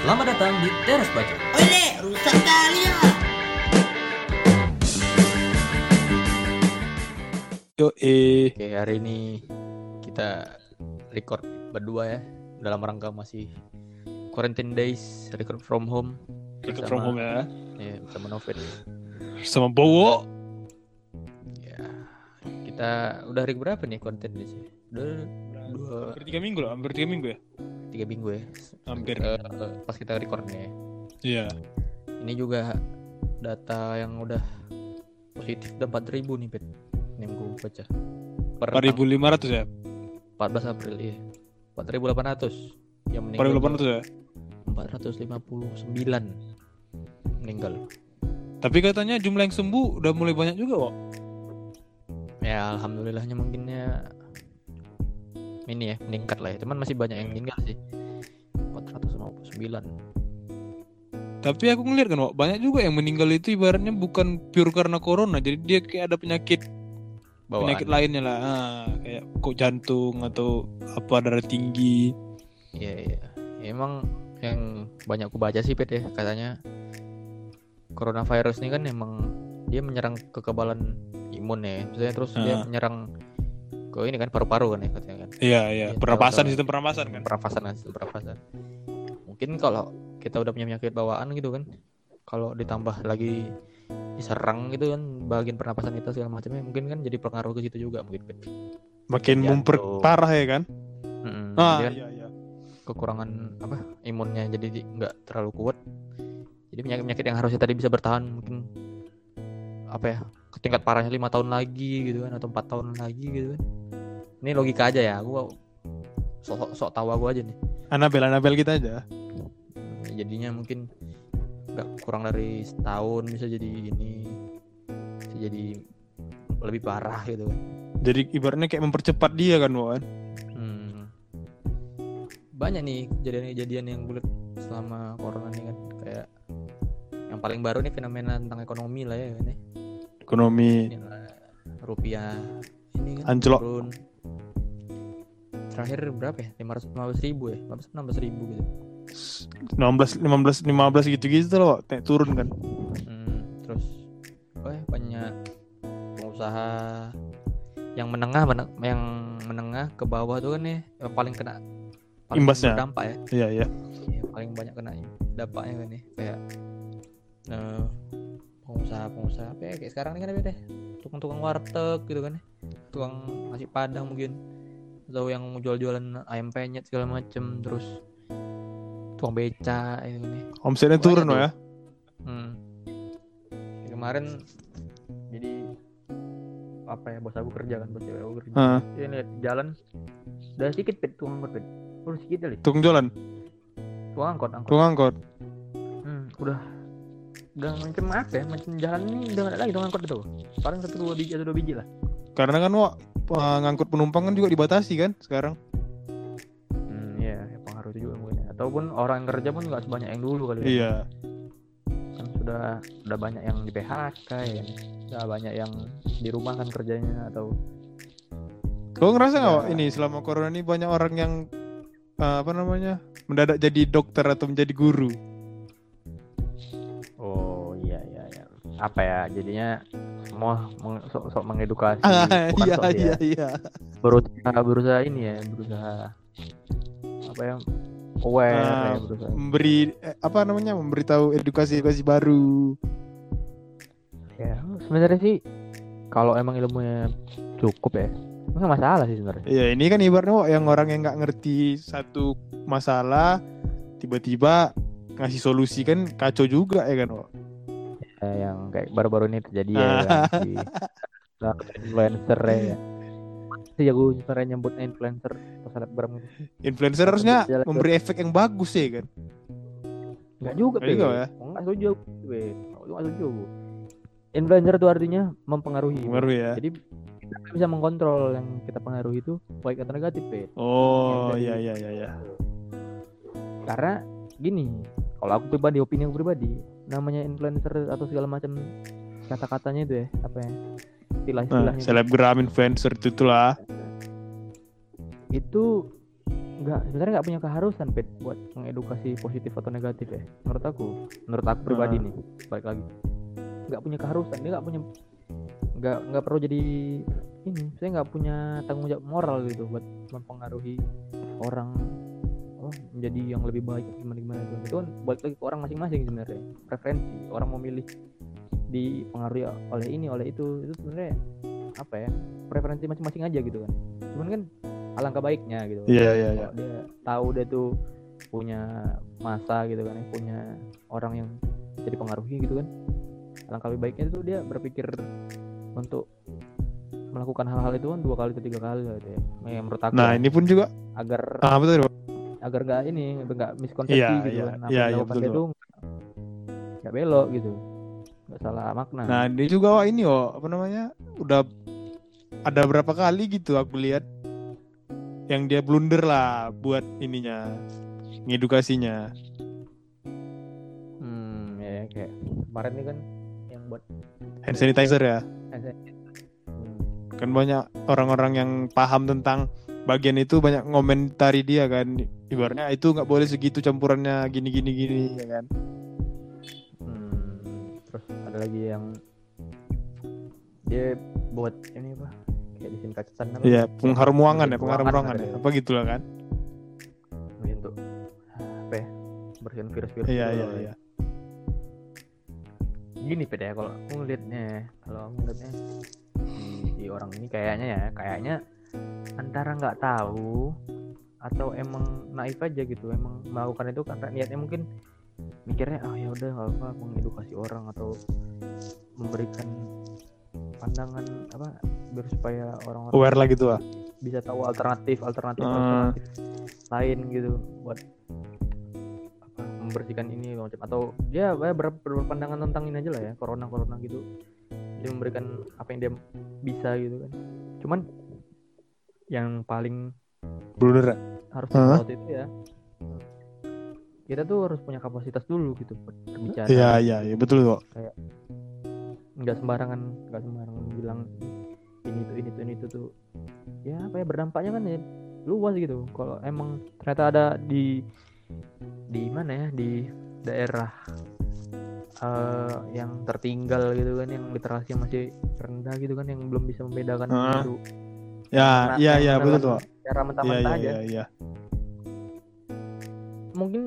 Selamat datang di Teras Baca. Ole, rusak kali ya. Yo eh Oke, hari ini kita record berdua ya dalam rangka masih quarantine days, record from home. Record Sama- from home ya Ya, sama Novel. Sama Bowo Ya, kita udah hari berapa nih quarantine days? Udah dua Hampir tiga minggu lah Hampir tiga minggu ya tiga minggu ya. Hampir Eh, pas kita record nih. Iya Ini juga data yang udah positif udah 4000 nih, Pet. Ini yang gue baca. Per 4500 ya 14 April ya. 4800 yang meninggal. 4800 ya 459 meninggal. Tapi katanya jumlah yang sembuh udah mulai banyak juga kok Ya alhamdulillahnya mungkinnya ini ya meningkat lah ya. Cuman masih banyak yang meninggal sih. 459. Tapi aku ngeliat kan Wak, banyak juga yang meninggal itu ibaratnya bukan pure karena corona Jadi dia kayak ada penyakit Bawaan. penyakit lainnya lah ah, Kayak kok jantung atau apa darah tinggi Iya iya. Ya, emang yang banyak aku baca sih Pet ya katanya coronavirus ini kan emang dia menyerang kekebalan imun ya. Maksudnya terus dia Ah. menyerang ke ini kan paru-paru kan ya katanya kan. Iya iya. Iya, pernapasan sistem pernapasan kan? Pernafasan kan sistem pernafasan mungkin kalau kita udah punya penyakit bawaan gitu kan kalau ditambah lagi diserang gitu kan bagian pernapasan kita segala macamnya mungkin kan jadi pengaruh ke situ juga mungkin kan. Makin Jantung. memperparah ya kan? Mm-mm. Ah kan iya iya. kekurangan apa imunnya jadi di- nggak terlalu kuat. Jadi penyakit penyakit yang harusnya tadi bisa bertahan mungkin apa ya tingkat parahnya lima tahun lagi gitu kan atau empat tahun lagi gitu kan. Ini logika aja ya aku sok sok, tahu aku aja nih. Anabel Anabel kita aja. Jadinya mungkin nggak kurang dari setahun bisa jadi ini bisa jadi lebih parah gitu. Kan Jadi ibaratnya kayak mempercepat dia kan Wak kan Hmm. banyak nih kejadian-kejadian yang gue liat selama corona ini kan. Kayak yang paling baru nih fenomena tentang ekonomi lah ya kan ya. Ekonomi Inilah, rupiah ini kan Anjlok. turun terakhir berapa ya 515 ribu ya 516 ribu gitu 16 15 15 gitu-gitu loh naik turun kan. Hmm, terus oh ya, banyak pengusaha yang menengah meneng- yang menengah ke bawah tuh kan ya yang paling kena paling Imbasnya. berdampak ya Iya iya. Paling banyak kena dampaknya kan ya kayak eh, pengusaha-pengusaha apa ya kayak sekarang ini kan apa deh tukang-tukang warteg gitu kan ya tukang nasi padang mungkin atau yang jual-jualan ayam penyet segala macem terus tukang beca itu kan ya Omsetnya turun ya. Hmm. Ya, kemarin jadi apa ya bos aku kerja kan bos cewek aku kerja. Heeh. Dia lihat jalan udah sedikit pet tukang angkot pet. Udah sedikit kali. Tukang jualan, Tukang angkot angkot. tukang angkot. Hmm, udah udah macam apa ya macam jalan ini udah nggak ada lagi tukang angkot itu. Paling satu dua biji atau dua biji lah. Karena kan Wak eh, ngangkut penumpang kan juga dibatasi kan sekarang. Hmm, iya ya, pengaruh itu juga mungkin. ya. Ataupun orang yang kerja pun nggak sebanyak yang dulu kali. ya. Iya. Kan sudah udah banyak yang di PHK ya. Udah banyak yang di rumah kan kerjanya atau Kau ngerasa nggak Ya. Wak ini selama corona ini banyak orang yang eh, apa namanya mendadak jadi dokter atau menjadi guru? Apa ya jadinya semua meng, sok, sok mengedukasi. Ah, bukan iya sok iya iya. Berusaha berusaha ini ya berusaha apa ya aware Ah, ya berusaha. Memberi eh, apa namanya memberitahu edukasi-edukasi baru. Ya sebenarnya sih kalau emang ilmunya cukup ya nggak masalah sih sebenarnya. Iya ini kan ibaratnya yang orang yang nggak ngerti satu masalah tiba-tiba ngasih solusi kan kacau juga ya kan Wak? Ya, yang kayak baru-baru ini terjadi ya kan si nah, influencer ya. Sih aku sebenarnya nyebutnya influencer atau selebgram gitu. Influencer harusnya memberi efek yang bagus ya kan? Enggak juga, Nggak juga ya? Oh, Enggak setuju, Pe. Enggak setuju. Influencer itu artinya mempengaruhi. Pengaruh ya. Jadi kita bisa mengkontrol yang kita pengaruhi itu baik atau negatif, Pe. Oh Yang iya iya iya iya. Karena gini, kalau aku pribadi, opini aku pribadi, namanya influencer atau segala macam kata-katanya itu ya, apa ya? Nah, Istilah-istilahnya itu, selebgram influencer itu lah. itu nggak sebenarnya nggak punya keharusan pet buat mengedukasi positif atau negatif ya menurut aku menurut aku pribadi Ah. nih balik lagi nggak punya keharusan dia nggak punya nggak nggak perlu jadi ini saya nggak punya tanggung jawab moral gitu buat mempengaruhi orang oh, menjadi yang lebih baik gimana gimana. Gitu. itu kan balik lagi ke orang masing-masing sebenarnya. Preferensi orang memilih dipengaruhi oleh ini oleh itu. Itu sebenarnya apa ya preferensi masing-masing aja gitu kan. Cuman kan alangkah baiknya gitu. Iya iya iya. dia tahu dia tuh punya masa gitu kan ya, punya orang yang jadi pengaruhi gitu kan. Alangkah lebih baiknya itu dia berpikir untuk melakukan hal-hal itu kan dua kali atau tiga kali gitu ya. Yang menurut aku Nah ya, ini pun juga agar ah betul. Agar nggak ini nggak miskonsepsi Iya, gitu iya, kan. Apa iya, yang iya, betul, dia tuh nggak belok gitu. Nggak salah makna. Nah ini juga wah, ini oh apa namanya udah ada berapa kali gitu aku lihat yang dia blunder lah buat ininya ngedukasinya. hmm ya ya, kayak kemarin nih kan yang buat Hand sanitizer ya. hmm, Kan banyak orang-orang yang paham tentang bagian itu banyak ngomentari dia kan. Ibaratnya itu nggak boleh segitu campurannya gini gini gini ya kan. Hmm, terus ada lagi yang dia buat ini apa kayak disinfektan apa Iya, pengharum ruangan ya, Bikin ada ya. ya. Apa gitulah kan? untuk apa ya bersihin virus-virus Iya gitu iya iya. gini pede ya kalau aku ngeliatnya kalau aku ngeliatnya si, si orang ini kayaknya ya kayaknya antara nggak tahu atau emang naif aja gitu emang melakukan itu karena niatnya mungkin mikirnya ah ya udah nggak apa mengedukasi orang atau memberikan pandangan apa biar supaya orang-orang Aware lah gitu ah. bisa tahu alternatif alternatif Ah. alternatif lain gitu buat apa membersihkan ini macam atau ya ya ber, berpandangan tentang ini aja lah ya corona corona gitu dia memberikan apa yang dia bisa gitu kan cuman yang paling Blunder. ya? harus disorot itu ya kita tuh harus punya kapasitas dulu gitu ber- berbicara Iya iya iya betul kok. nggak sembarangan nggak sembarangan bilang ini tuh ini tuh ini tuh tuh ya apa ya berdampaknya kan ya luas gitu kalau emang ternyata ada di di mana ya di daerah eh, yang tertinggal gitu kan yang literasi masih rendah gitu kan yang belum bisa membedakan Ah. itu Ya Nah, iya yang iya betul menelan kok. cara Iya mentah-mentah iya aja iya iya. mungkin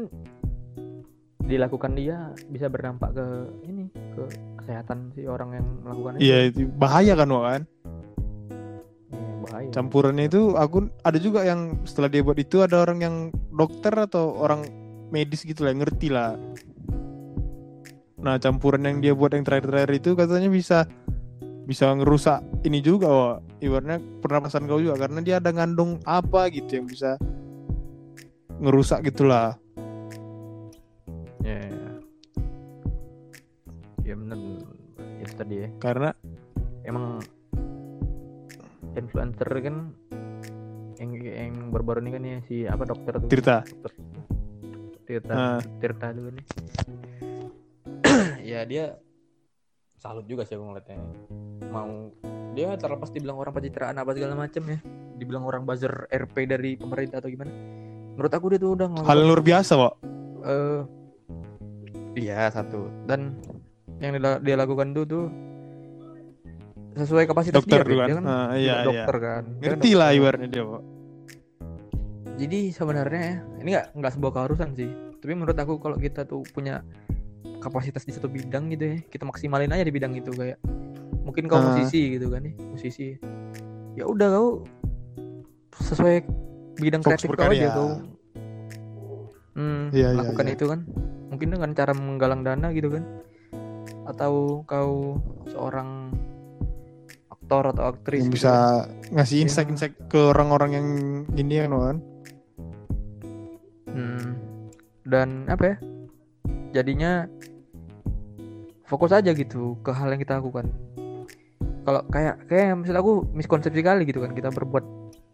dilakukan dia bisa berdampak ke ini ke kesehatan si orang yang melakukan itu Iya itu bahaya kan Wak, kan. Iya, bahaya Campurannya itu aku ada juga yang setelah dia buat itu ada orang yang dokter atau orang medis gitu lah yang ngerti lah. Nah campuran yang dia buat yang terakhir-terakhir itu katanya bisa bisa ngerusak ini juga Wak. Ibaratnya pernapasan kau juga karena dia ada ngandung apa gitu yang bisa ngerusak gitulah. ya ya, ya bener bener. itu tadi ya Karena emang influencer kan yang yang baru-baru ini kan ya si apa dokter tuh Tirta. dokter Tirta Ah. Tirta tuh nih ya dia salut juga sih aku ngeliatnya mau dia terlepas dibilang orang pencitraan apa segala macam ya dibilang orang buzzer RP dari pemerintah atau gimana menurut aku dia tuh udah hal luar biasa Wak. eh iya satu dan yang dia, dia lakukan tuh tuh sesuai kapasitas Dokter dia, kan. dia kan juga iya, iya. dokter kan Dia kan Ngerti lah ibaratnya dia Wak. jadi sebenarnya ya, ini nggak nggak sebuah keharusan sih tapi menurut aku kalau kita tuh punya kapasitas di satu bidang gitu ya kita maksimalin aja di bidang itu kayak mungkin kau Ah. musisi gitu kan nih musisi ya udah kau sesuai bidang kreatif kau berkarya. aja kau hmm, iya, lakukan iya. itu kan mungkin dengan cara menggalang dana gitu kan atau kau seorang aktor atau aktris yang gitu bisa kan. ngasih Iya. insight-insight ke orang-orang yang ini kan kan. Hmm. Dan apa ya? Jadinya fokus aja gitu ke hal yang kita lakukan. Kalau kayak kayak maksud aku miskonsepsi kali gitu kan kita berbuat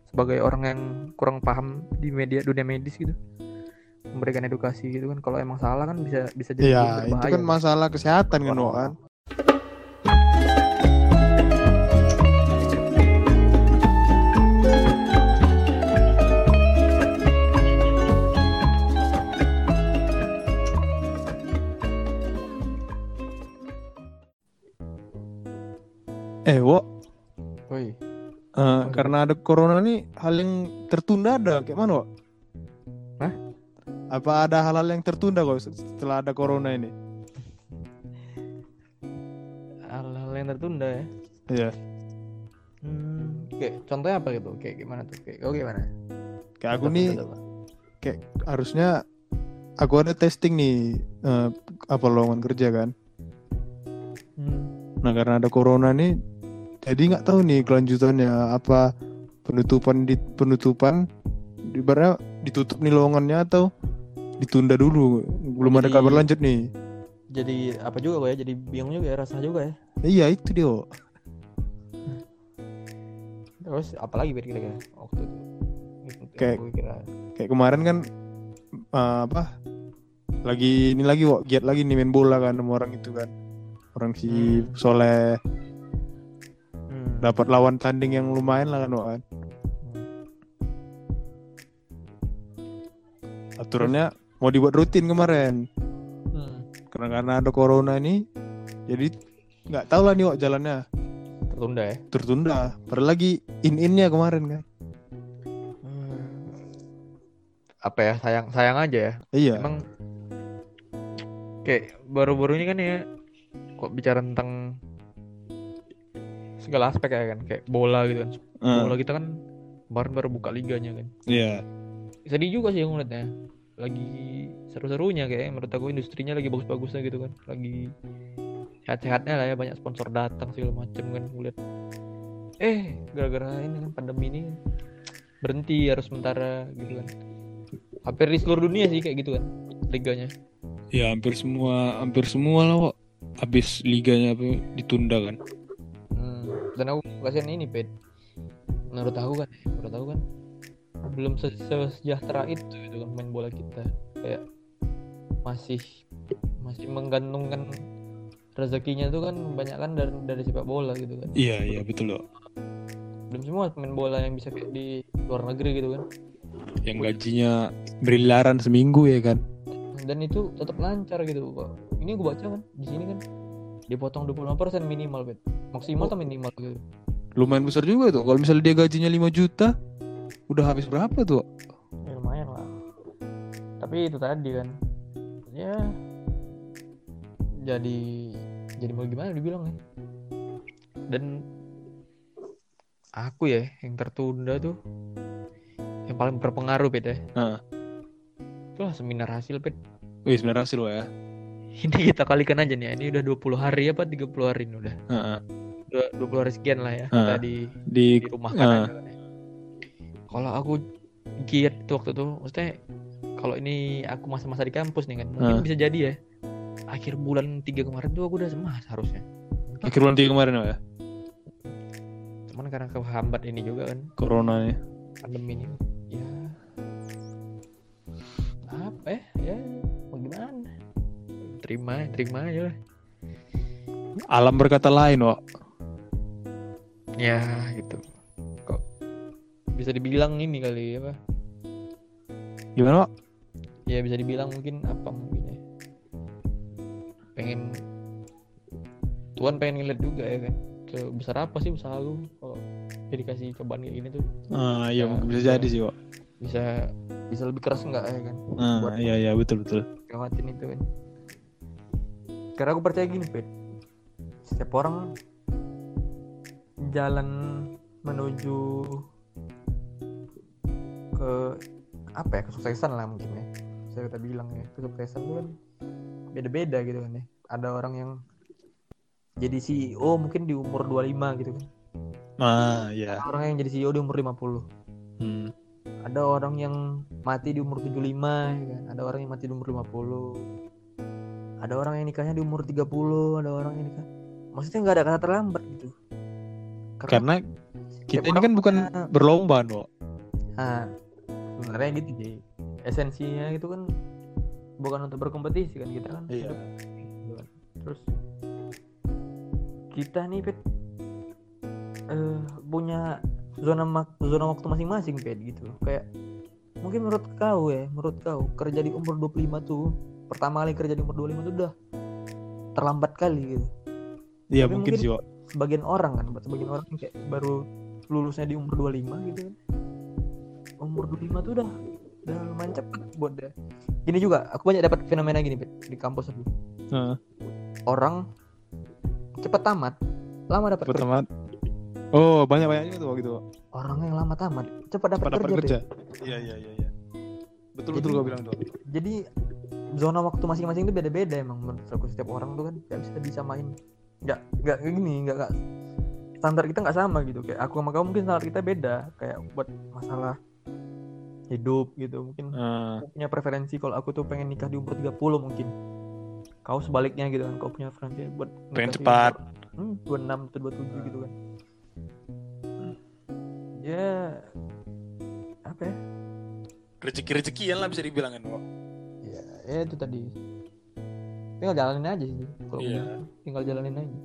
sebagai orang yang kurang paham di media dunia medis gitu. Memberikan edukasi gitu kan. Kalau emang salah kan bisa bisa jadi itu berbahaya. kan masalah kesehatan kan, kan. Eh, wo, Woi. eh, karena ada corona nih hal yang tertunda ada kayak mana, wo? Hah? Apa ada hal-hal yang tertunda kok setelah ada corona ini? Hal-hal yang tertunda ya. Iya. Hmm, kayak contohnya apa gitu? Kayak gimana tuh? Kayak kau gimana? Kayak aku nih kayak harusnya aku ada testing nih eh, apa lowongan kerja kan. Nah karena ada corona nih, jadi nggak tahu nih kelanjutannya apa penutupan di penutupan, ibaratnya ditutup nih lowongannya atau ditunda dulu, belum ada Jadi- kabar lanjut nih. Jadi apa juga kok ya? Jadi bingung juga ya rasa juga ya. Iya itu dia. Terus apalagi biar kira-kira waktu itu? Kayak- kira Kayak kemarin kan eh, apa? Lagi ini lagi kok giat lagi nih main bola kan sama orang itu kan. Orang si Hmm. Soleh hmm. dapat lawan tanding yang lumayan lah kan, Wak, kan. Aturannya mau dibuat rutin kemarin. Hmm. karena karena ada corona ini jadi nggak tahu lah nih kok jalannya Tertunda ya. tertunda padahal lagi in innya kemarin kan Hmm. Apa ya? Sayang sayang aja ya. iya Emang kayak baru-baru ini kan ya kok bicara tentang segala aspek ya kan kayak bola gitu kan. Eh, Bola kita kan kemarin baru buka liganya kan. iya Sedih juga sih ngeliatnya. Lagi seru-serunya kayak menurut aku industrinya lagi bagus-bagusnya gitu kan. Lagi sehat-sehatnya lah ya banyak sponsor datang segala macem kan kulihat. Eh, gara-gara ini kan pandemi ini berhenti harus sementara gitu kan. Hampir di seluruh dunia sih kayak gitu kan liganya. ya hampir semua hampir semua lah kok habis liganya apa ditunda kan? Hmm, dan aku kasihan ini pet menurut aku kan menurut aku kan belum se- sesejahtera itu gitu kan main bola kita. Kayak masih masih menggantungkan rezekinya tuh kan banyak kan dari dari sepak bola gitu kan. Iya iya betul loh belum semua pemain bola yang bisa kayak di luar negeri gitu kan. Yang gajinya berliaran seminggu ya kan dan itu tetap lancar gitu kok ini gue baca kan di sini kan. Dipotong 25% minimal bet maksimal atau minimal gitu. Lumayan besar juga tuh. Kalau misalnya dia gajinya 5 juta udah habis berapa tuh? Ya lumayan lah. Tapi itu tadi kan. Ya jadi jadi mau gimana dibilang ya. Dan aku ya yang tertunda tuh yang paling berpengaruh pet ya. Heeh. itulah seminar hasil pet Wih sebenarnya hasil lo ya. Ini kita kalikan aja nih ini udah 20 hari apa 30 hari ini udah. Heeh. udah 20 hari sekian lah ya Ah. kita di di di rumah kan ya. kalau aku giat tuh waktu itu maksudnya kalau ini aku masa-masa di kampus nih kan mungkin Ah. bisa jadi ya. Akhir bulan 3 kemarin tuh aku udah semas harusnya. Akhir bulan tiga kemarin ya? Cuman karena kehambat ini juga kan. Corona nih. Pandemi ini. Ya. Apa ya? Ya terima terima aja lah. Alam berkata lain kok ya gitu. Kok bisa dibilang ini kali apa? Gimana Wak? ya bisa dibilang mungkin apa mungkin ya. Pengen Tuhan pengen ngeliat juga ya kan? Sebesar apa sih usaha lu kalau dia dikasih cobaan kayak gini tuh? Ah iya Ya, mungkin bisa jadi sih kok bisa bisa lebih keras enggak ya kan? Ah, iya iya betul betul. Lewatin itu kan karena aku percaya gini Pet setiap orang jalan menuju ke apa ya kesuksesan lah mungkin ya. Saya kita bilang ya kesuksesan itu kan beda-beda gitu kan ya. Ada orang yang jadi CEO mungkin di umur 25 gitu kan. Ah iya. Ada orang yang jadi CEO di umur 50 hmm. ada orang yang mati di umur 75 ya kan? ada orang yang mati di umur 50 ada orang yang nikahnya di umur 30 ada orang yang nikah. Maksudnya nggak ada kata terlambat gitu. Karena kita Setiap ini kan bukan punya- berlomba no nah sebenarnya gitu sih esensinya itu kan bukan untuk berkompetisi kan kita kan Iya. hidup terus kita nih pet eh, punya zona mak- zona waktu masing-masing pet gitu. Kayak mungkin menurut kau ya menurut kau kerja di umur 25 tuh pertama kali kerja di umur 25 tuh udah terlambat kali gitu. Iya mungkin mungkin- sih sebagian orang kan buat sebagian orang kayak baru lulusnya di umur 25 gitu kan. Umur 25 tuh udah udah lumayan cepet buat dia. Gini juga aku banyak dapat fenomena gini di kampus aku. Heeh. orang cepet tamat lama dapat kerja. pertama oh banyak banyak juga tuh gitu orang yang lama tamat cepat dapat kerja, iya iya iya iya. Betul Jadi- betul gua bilang tuh. jadi zona waktu masing-masing itu beda-beda emang menurut aku. Setiap orang tuh kan nggak bisa disamain. Nggak nggak kayak gini nggak nggak. Standar kita nggak sama gitu. Kayak aku sama kamu mungkin standar kita beda. Kayak buat masalah hidup gitu. Mungkin aku punya preferensi kalau aku tuh pengen nikah di umur 30 mungkin. Kau sebaliknya gitu kan. Kau punya preferensi buat Pengen cepat. hmm, 26 atau 27 gitu kan. Ya apa ya? Rezeki rezekian lah bisa dibilang kan. Ya, itu tadi. Tinggal jalanin aja sih kalau Iya. begitu. tinggal jalanin aja.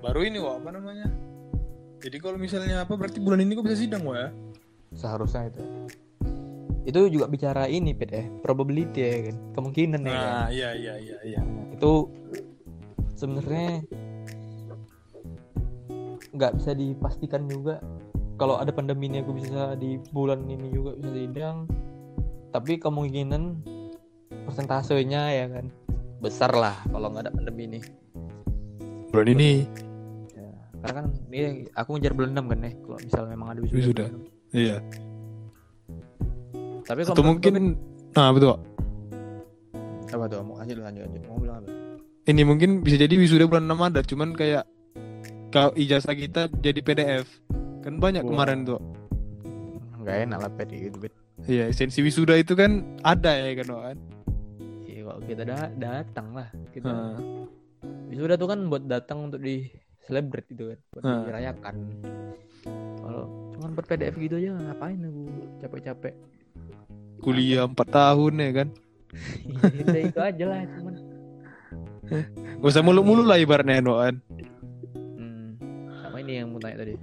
Baru ini Wak, apa namanya? Jadi kalau misalnya apa berarti bulan ini kok bisa sidang Wak ya? Seharusnya itu. Itu juga bicara ini pet ya. Probability ya kan. Kemungkinan ya kan? nah iya iya iya iya. Itu sebenarnya nggak bisa dipastikan juga. Kalau ada pandemi ini aku bisa di bulan ini juga bisa sidang tapi kemungkinan persentasenya ya kan besar lah kalau nggak ada pandemi ini. Bulan ini? Ya, karena kan ini aku ngejar bulan 6 kan ya kalau misal memang ada wisuda, enam. iya. Tapi kalau atau mungkin nah betul apa tuh mau lanjut lanjut lanjut. Mau bilang apa? Ini mungkin bisa jadi wisuda bulan 6 ada cuman kayak kalau ijazah kita jadi PDF kan banyak Wah. kemarin tuh. Nggak enak lah bet iya esensi wisuda itu kan ada ya kan kan ya kalau kita da- datang lah kita. Nah, wisuda tuh kan buat datang untuk di celebrate gitu kan buat Hmm. dirayakan. Kalau cuman buat PDF gitu aja ngapain aku capek-capek? Kuliah 4 tahun ya kan? Iya, itu aja lah cuman. Gak usah mulu-mulu lah ibaratnya kan hmm, sama ini yang mau tanya tadi.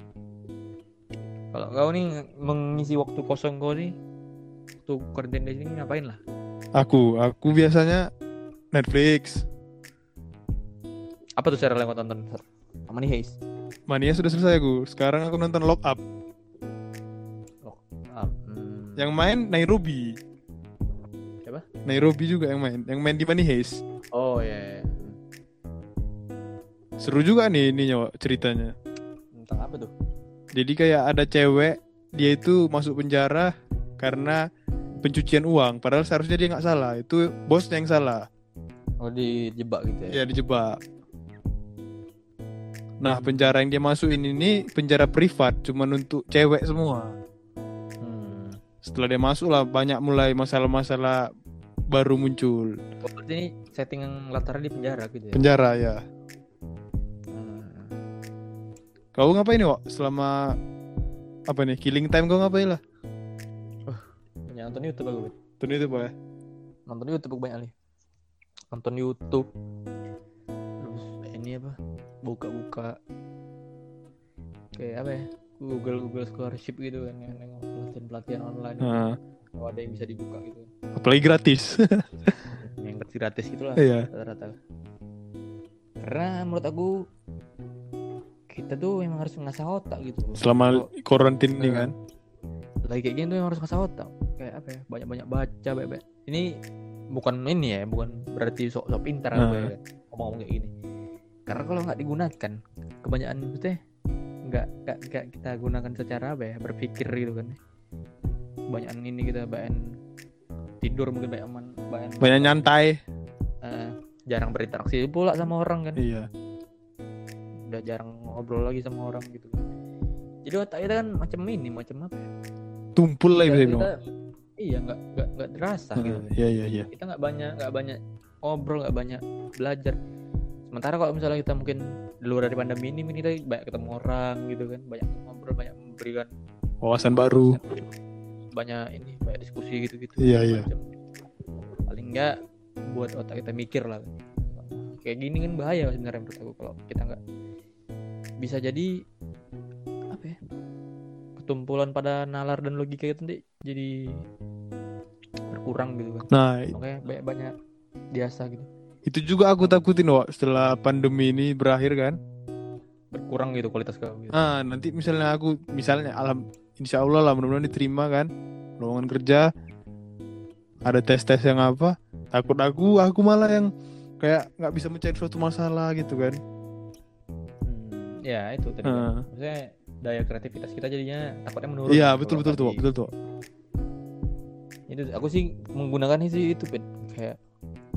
Kalau kau nih mengisi waktu kosong kau nih waktu quarantine di sini ngapain lah? Aku aku biasanya Netflix. Apa tuh serial yang kau tonton nih Haze. Mania sudah selesai aku. Sekarang aku nonton Lock Up. Ah, hmm, yang main Nairobi. Siapa? Nairobi juga yang main. Yang main di Money Heist oh ya, ya. seru juga nih ininya Wak, ceritanya. Tentang apa tuh. Jadi kayak ada cewek dia itu masuk penjara karena pencucian uang padahal seharusnya dia nggak salah. Itu bosnya yang salah. Oh dijebak gitu ya? Ya dijebak. Nah penjara yang dia masukin ini penjara privat cuman untuk cewek semua. Hmm. setelah dia masuk lah banyak mulai masalah-masalah baru muncul. Oh, ini setting yang latarnya di penjara gitu ya? Penjara ya. Hmm. kau ngapain nih Wak? selama apa nih killing time kau ngapain lah nonton YouTube aku itu pak ya? Nonton YouTube aku banyak nih nonton YouTube. Terus ini apa? Buka-buka. Kayak apa ya? Google Google scholarship gitu kan yang nengok pelatihan pelatihan online. Nah, kalau ada yang bisa dibuka gitu. Apalagi gratis. Yang gratis gratis gitu lah iya. rata-rata. Karena menurut aku kita tuh memang harus ngasah otak gitu. Selama Kalau karantin ini kan? Lagi kayak gini tuh memang harus ngasah otak kayak apa ya banyak-banyak baca banyak ini bukan ini ya bukan berarti sok-sok pintar Nah. aku ya kan, ngomong-ngomong kayak gini. Karena kalau nggak digunakan kebanyakan itu nggak nggak nggak kita gunakan secara apa ya berpikir gitu kan. Banyak ini kita banyak tidur mungkin banyak man- banyak, banyak nyantai. Eh, jarang berinteraksi pula sama orang kan. Iya. Udah jarang ngobrol lagi sama orang gitu kan. Jadi otak kita kan macam ini macam apa ya? tumpul lah bisa kita- iya nggak nggak nggak terasa gitu. Nah, iya iya iya. Kita nggak banyak nggak banyak ngobrol nggak banyak belajar. Sementara kalau misalnya kita mungkin di luar dari pandemi ini kita banyak ketemu orang gitu kan banyak ngobrol banyak memberikan wawasan baru. Banyak ini banyak diskusi gitu gitu Iya, iya. paling nggak buat otak kita mikir lah. Kayak gini kan bahaya sebenarnya menurut aku kalau kita nggak bisa jadi apa ya ketumpulan pada nalar dan logika itu nanti jadi berkurang gitu kan nah makanya banyak banyak biasa gitu Itu juga aku takutin Wak setelah pandemi ini berakhir kan. berkurang gitu kualitas kau gitu. Ah, nanti misalnya aku misalnya alam insya Allah lah mudah-mudahan diterima kan lowongan kerja ada tes-tes yang apa takut aku aku malah yang kayak nggak bisa mencari suatu masalah gitu kan Hmm, ya itu tadi Ah. kan. maksudnya daya kreativitas kita jadinya takutnya menurun iya gitu betul betul tuh betul tuh. Itu aku sih menggunakan sih itu Pit. kayak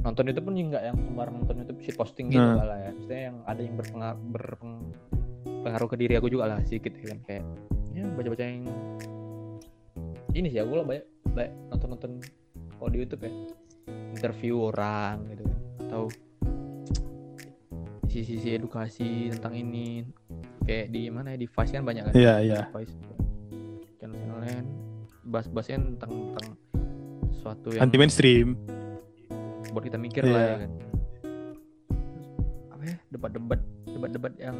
nonton itu pun nggak yang sembarang nonton itu shit posting gitu Nah. lah ya. Maksudnya yang ada yang berpengaruh, berpengaruh ke diri aku juga lah sedikit ya kan. Kayak ya baca-baca yang ini sih aku lah banyak banyak nonton-nonton kalau di YouTube ya. Interview orang gitu kan atau sisi-sisi edukasi tentang ini kayak di mana ya di Vice kan banyak kan? Iya iya. Vice channel-channel lain bahas-bahasnya tentang tentang sesuatu yang anti mainstream. Buat kita mikir Iya. lah ya kan. Apa ya debat-debat debat-debat yang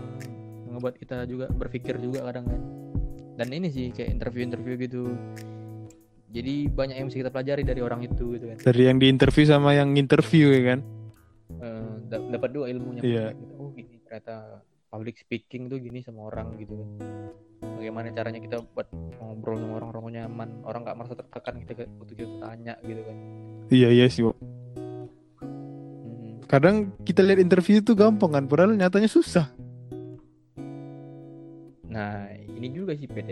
ngebuat kita juga berpikir juga kadang kan. Dan ini sih kayak interview-interview gitu. Jadi banyak yang bisa kita pelajari dari orang itu gitu kan. Dari yang diinterview sama yang interview ya kan? Eh, da- dapat dua ilmunya. Iya. gitu. oh gini ternyata public speaking tuh gini sama orang gitu kan bagaimana caranya kita buat ngobrol sama orang orang nyaman orang nggak merasa tertekan kita waktu kita tanya gitu kan iya iya sih. Hmm. kadang kita lihat interview itu gampang kan padahal nyatanya susah Nah, ini juga sih PT.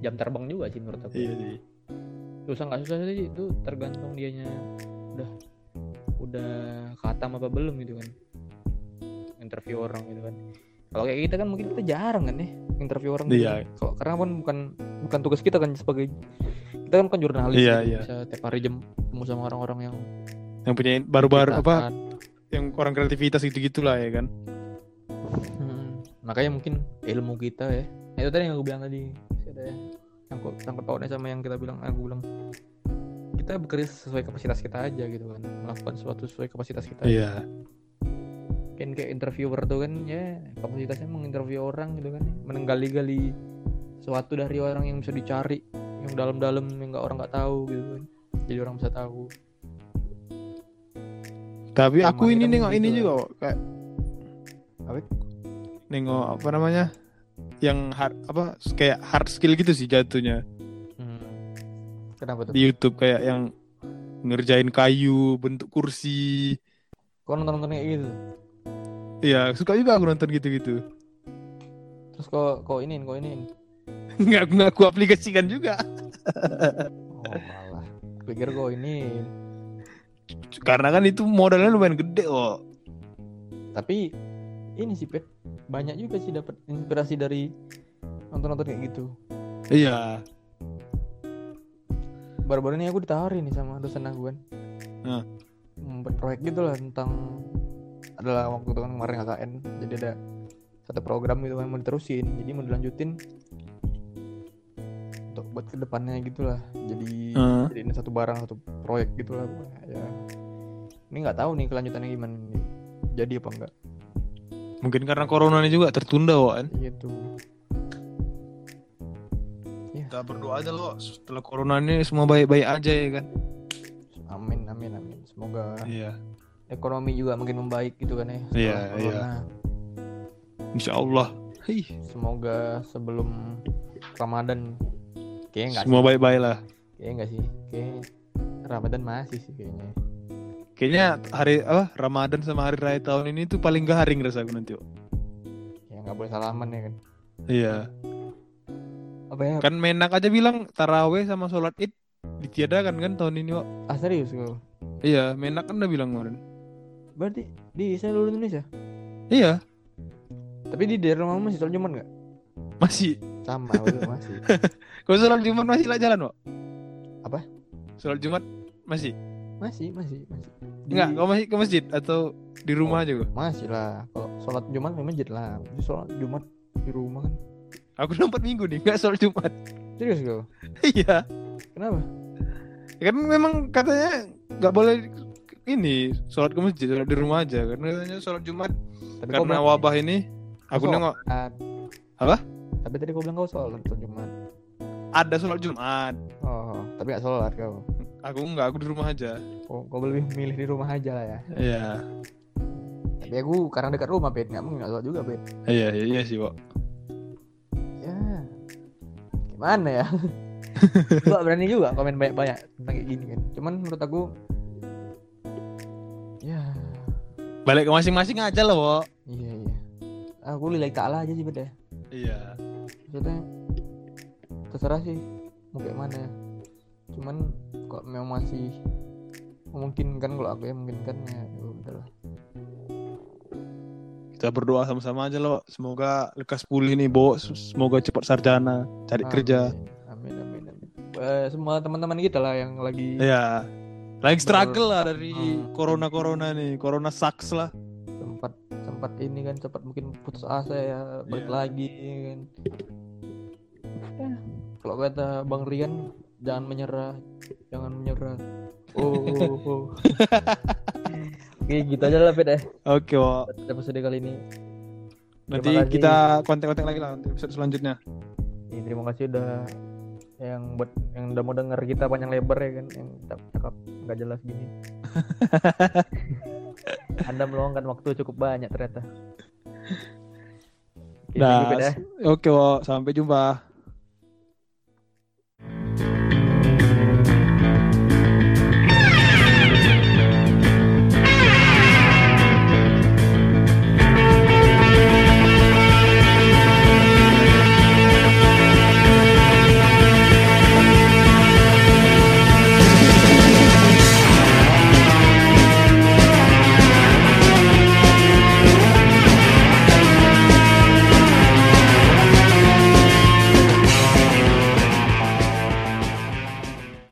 Jam terbang juga sih menurut aku. iya sih Susah nggak susah sih itu tergantung dianya udah udah khatam apa belum gitu kan. Interview orang gitu kan. Kalau kayak kita kan mungkin kita jarang kan ya interview orang. gitu Iya. kan. Kalau karena kan bukan bukan tugas kita kan sebagai kita kan bukan jurnalis Iya, gitu. iya. bisa tiap hari jam ketemu sama orang-orang yang yang punya baru-baru apa yang orang kreativitas gitu gitulah ya kan Hmm, makanya mungkin ilmu kita ya Nah, itu tadi yang aku bilang tadi ada ya sangkut sangkut pautnya sama yang kita bilang aku bilang kita bekerja sesuai kapasitas kita aja gitu kan melakukan sesuatu sesuai kapasitas kita iya kan kayak interviewer tuh kan ya kapasitasnya menginterview orang gitu kan menenggali-gali sesuatu dari orang yang bisa dicari yang dalam-dalam yang nggak orang nggak tahu gitu kan jadi orang bisa tahu tapi Zaman aku ini nengok ini lah. juga Wak. kayak Apa? nengok apa namanya yang hard apa kayak hard skill gitu sih jatuhnya Hmm. kenapa tuh di YouTube kayak yang ngerjain kayu bentuk kursi kau nonton nonton kayak gitu Iya suka juga aku nonton gitu-gitu. Terus kau kau iniin kau iniin nggak nggak aku aplikasikan juga. Oh malah. Pikir kau iniin karena kan itu modalnya lumayan gede kok. Tapi ini sih pet banyak juga sih dapat inspirasi dari nonton-nonton kayak gitu. Iya. Baru-baru ini aku ditawarin nih sama dosen aku kan. Nah. membuat proyek gitu lah tentang adalah waktu itu kan kemarin KKN jadi ada satu program gitu kan mau diterusin jadi mau dilanjutin. Untuk buat ke depannya gitu lah jadi Heeh. jadi ini satu barang satu proyek gitu lah ya. Ini nggak tahu nih kelanjutannya gimana nih. jadi apa enggak mungkin karena corona ini juga tertunda kan? Gitu kita berdoa aja loh setelah corona ini semua baik-baik aja ya kan? Amin amin amin. Semoga iya ekonomi juga makin membaik gitu kan ya. Iya, corona. iya. insya Allah Hei, semoga sebelum Ramadan kayaknya enggak semua baik-baik lah. Kayaknya enggak sih. Kayak Ramadan masih sih kayaknya. Kayaknya hari apa Ramadan sama hari raya tahun ini tuh paling garing rasaku nanti Wak. ya nggak boleh salaman ya kan. Iya. Apa ya? Kan menak aja bilang taraweh sama sholat id ditiadakan kan tahun ini Wak. ah serius kau iya menak kan udah bilang kemarin berarti di seluruh Indonesia? Iya. Tapi di daerah rumahmu masih sholat Jumat nggak? Masih. Sama masih. Kalau sholat jumat masih lah jalan Wak? Apa? sholat jumat masih? Masih masih masih. Di- Enggak, kau masih ke masjid atau di rumah aja kok? masih lah. Kalau sholat Jumat di masjid lah. Di sholat Jumat di rumah kan. Aku empat minggu nih, nggak sholat jumat. serius kau? Iya, kenapa? Kan memang katanya nggak boleh ini sholat ke masjid, sholat di rumah aja. Karena katanya sholat jumat tapi karena wabah ini. Aku nengok. Apa? tapi tadi kau bilang kau sholat sholat Jumat ada sholat jumat. oh tapi gak sholat kau Aku nggak, aku di rumah aja. kau, kau lebih milih di rumah aja lah ya Iya. tapi aku karena dekat rumah bet nggak mungkin sholat juga bet Iya, iya, iya sih, Wak. ya gimana ya gak berani juga komen banyak-banyak tentang kayak gini kan cuman menurut aku Balik ke masing-masing aja Wak. iya iya aku lillahi ta'ala aja sih beda Iya. maksudnya terserah sih mau kayak mana ya cuman kok memang masih memungkinkan kalau aku ya memungkinkan ya ya udahlah Kita berdoa sama-sama aja loh. Semoga lekas pulih nih, Bo. Semoga cepat sarjana, cari kerja. amin amin amin Eh, semua teman-teman kita lah yang lagi Iya. Lagi struggle lah dari Hmm. corona-corona nih. Corona sucks lah. sempat sempat ini kan sempat mungkin putus asa ya balik Iya. lagi kan Ya, kalau kata bang Rian jangan menyerah jangan menyerah oh, oh, oh. oke gitu aja lah Pet ya Oke, Wak. Episode kali ini Nanti kita kontak-kontak lagi lah untuk episode selanjutnya. Ini terima kasih udah yang buat yang udah mau denger kita panjang lebar ya kan yang tak cakap nggak jelas gini Anda meluangkan waktu cukup banyak ternyata Oke, Dah. Pet, ya. Oke, Wak. Sampai jumpa.